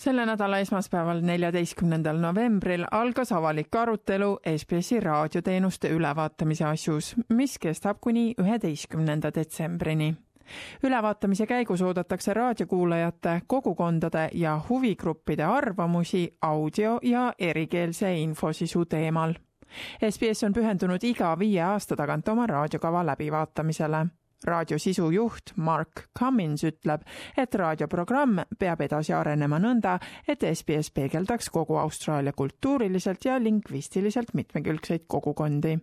selle nädala esmaspäeval, neljateistkümnendal novembril algas avalik arutelu SBS-i raadioteenuste ülevaatamise asjus, mis kestab kuni üheteistkümnenda detsembrini. ülevaatamise käigus oodatakse raadiokuulajate, kogukondade ja huvigruppide arvamusi audio ja erikeelse infosisu teemal. SBS on pühendunud iga viie aasta tagant oma raadiokava läbivaatamisele raadio sisujuht Mark Cummins ütleb, et raadioprogramm peab edasi arenema nõnda, et SBS peegeldaks kogu Austraalia kultuuriliselt ja lingvistiliselt mitmekülgseid kogukondi.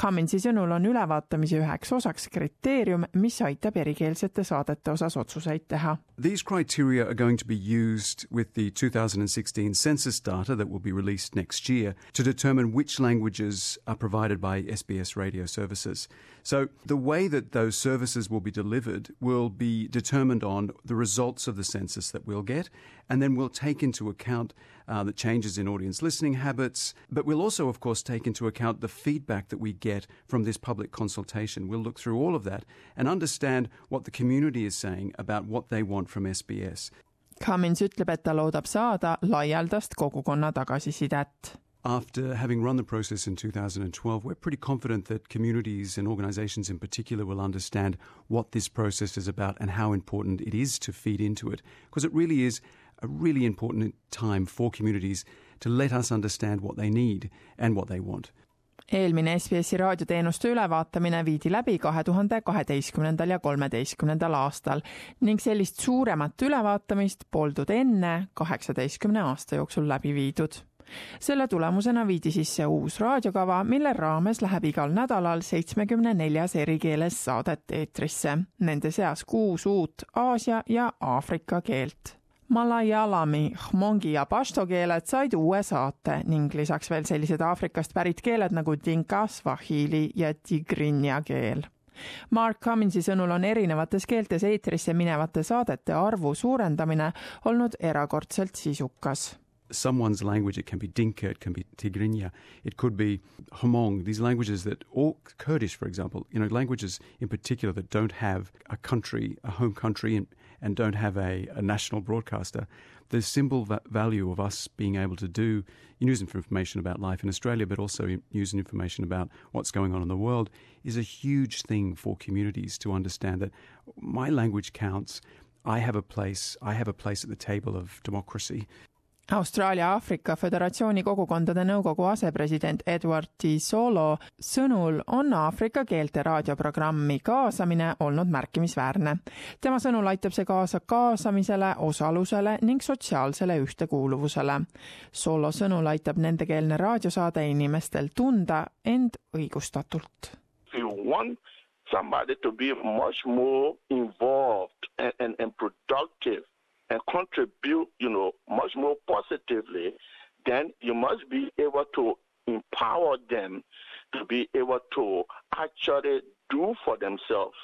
Cumminsi sõnul on ülevaatamise üheks osaks kriteerium, mis aitab erikeelsete saadete osas otsuseid teha. These criteria are going to be used with the 2016 census data that will be released next year to determine which languages are provided by SBS radio services. So the way that those services will be delivered will be determined on the results of the census that we'll get, and then we'll take into account uh, the changes in audience listening habits, but we'll also, of course, take into account the feedback that we get from this public consultation. We'll look through all of that and understand what the community is saying about what they want from SBS. Cummins ütleb, et ta loodab saada laialdast kogukonna tagasisidet. After having run the process in 2012, we're pretty confident that communities and organisations in particular will understand what this process is about and how important it is to feed into it. Because it really is a really important time for communities to let us understand what they need and what they want. eelmine SBS-i raadioteenuste ülevaatamine viidi läbi kahe tuhande kaheteistkümnendal ja kolmeteistkümnendal aastal ning sellist suuremat ülevaatamist poldud enne kaheksateistkümne aasta jooksul läbi viidud selle tulemusena viidi sisse uus raadiokava, mille raames läheb igal nädalal seitsmekümne neljas eri keeles saadet eetrisse, nende seas kuus uut Aasia ja Aafrika keelt. Malayalami, Hmongi ja Pashto keeled said uue saate ning lisaks veel sellised Aafrikast pärit keeled nagu Dinka, Swahili ja Tigrinja keel. Mark Cumminsi sõnul on erinevates keeltes eetrisse minevate saadete arvu suurendamine olnud erakordselt sisukas someone's language. It can be Dinka, it can be Tigrinya, it could be Hmong. These languages that, or Kurdish, for example, you know, languages in particular that don't have a country, a home country, and, and don't have a, a national broadcaster. The symbol va- value of us being able to do news and information about life in Australia, but also news and information about what's going on in the world, is a huge thing for communities to understand that my language counts. I have a place. I have a place at the table of democracy. Austraalia-Aafrika Föderatsiooni kogukondade nõukogu asepresident Edward T Solo sõnul on Aafrika keelte raadioprogrammi kaasamine olnud märkimisväärne. tema sõnul aitab see kaasa kaasamisele, osalusele ning sotsiaalsele ühtekuuluvusele. Solo sõnul aitab nendekeelne raadiosaade inimestel tunda end õigustatult. Somebody to be much more involved and, and, and productive and contribute, you know, much more positively, then you must be able to empower them to be able to actually do for themselves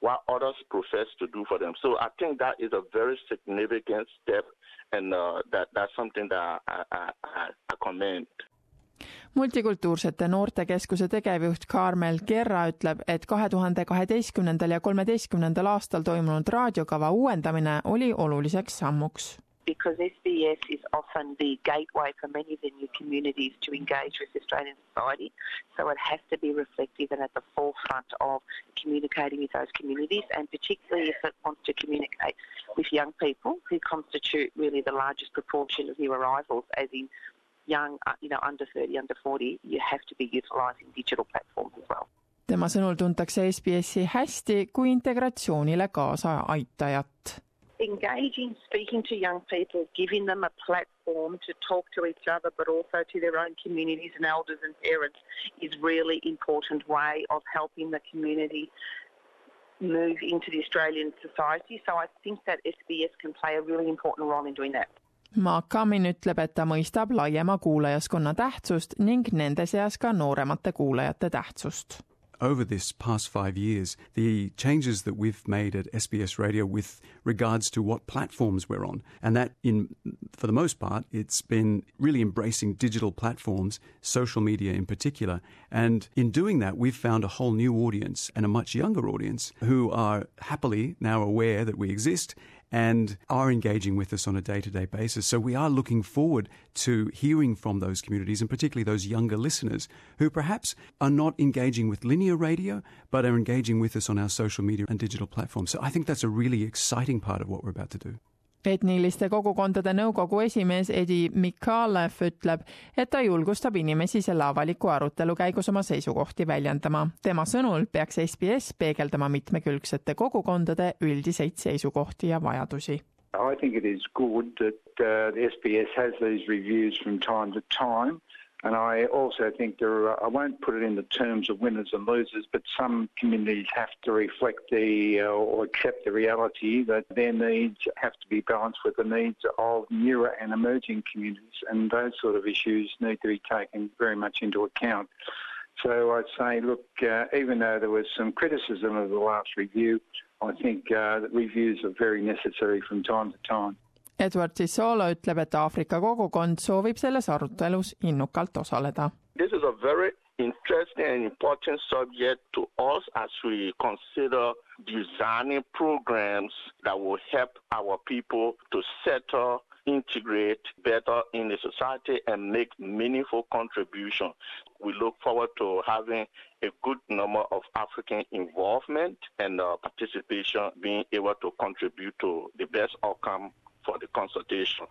what others profess to do for them. So I think that is a very significant step, and uh, that that's something that I, I, I commend. Multikultuursete noortekeskuse tegevjuht Kaarmel Kerra ütleb, et kahe tuhande kaheteistkümnendal ja kolmeteistkümnendal aastal toimunud raadiokava uuendamine oli oluliseks sammuks because SBS is often the gateway for many of the new communities to engage with Australian society. So it has to be reflective and at the forefront of communicating with those communities, and particularly if it wants to communicate with young people who constitute really the largest proportion of new arrivals, as in young, uh, you know, under 30, under 40, you have to be utilising digital platforms as well. tema sõnul tuntakse SBS-i hästi kui integratsioonile kaasa aitajat. Engaging, speaking to young people, giving them a platform to talk to each other, but also to their own communities and elders and parents is really important way of helping the community move into the Australian society. So I think that SBS can play a really important role in doing that. Ütleb, et ta mõistab laiema kuulajaskonna tähtsust ning nende seas ka nooremate kuulajate tähtsust. over this past five years, the changes that we've made at SBS Radio with regards to what platforms we're on, and that in, for the most part, it's been really embracing digital platforms, social media in particular. And in doing that, we've found a whole new audience and a much younger audience who are happily now aware that we exist and are engaging with us on a day to day basis. So we are looking forward to hearing from those communities and particularly those younger listeners who perhaps are not engaging with linear radio but are engaging with us on our social media and digital platforms. So I think that's a really exciting part of what we're about to do. Etniliste kogukondade nõukogu esimees Edi Mikalev ütleb, et ta julgustab inimesi selle avaliku arutelu käigus oma seisukohti väljendama. tema sõnul peaks SBS peegeldama mitmekülgsete kogukondade üldiseid seisukohti ja vajadusi. I think it is good that uh, the SBS has these reviews from time to time. And I also think there are, I won't put it in the terms of winners and losers, but some communities have to reflect the uh, or accept the reality that their needs have to be balanced with the needs of newer and emerging communities. And those sort of issues need to be taken very much into account. So I'd say, look, uh, even though there was some criticism of the last review, I think uh, that reviews are very necessary from time to time. Edward ütleb, et Aafrika kogukond soovib selles arutelus innukalt osaleda. This is a very interesting and important subject to us as we consider designing programs that will help our people to settle integrate better in the society and make meaningful contribution. We look forward to having a good number of African involvement and uh, participation, being able to contribute to the best outcome for the consultation.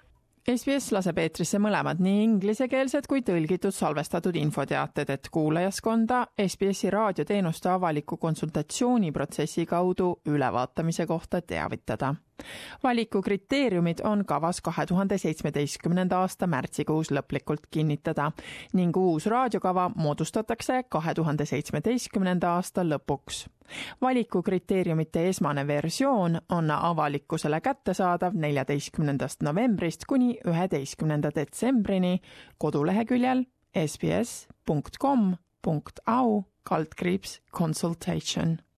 SBS laseb eetrisse mõlemad nii inglisekeelsed kui tõlgitud salvestatud infoteated, et kuulajaskonda SBS-i raadioteenuste avaliku konsultatsiooniprotsessi kaudu ülevaatamise kohta teavitada. Valiku kriteeriumid on kavas kahe tuhande seitsmeteistkümnenda aasta märtsikuus lõplikult kinnitada ning uus raadiokava moodustatakse kahe tuhande seitsmeteistkümnenda aasta lõpuks. Valikukriteeriumite esmane versioon on avalikkusele kättesaadav neljateistkümnendast novembrist kuni üheteistkümnenda detsembrini koduleheküljel sbs.com.au kaldkriips consultation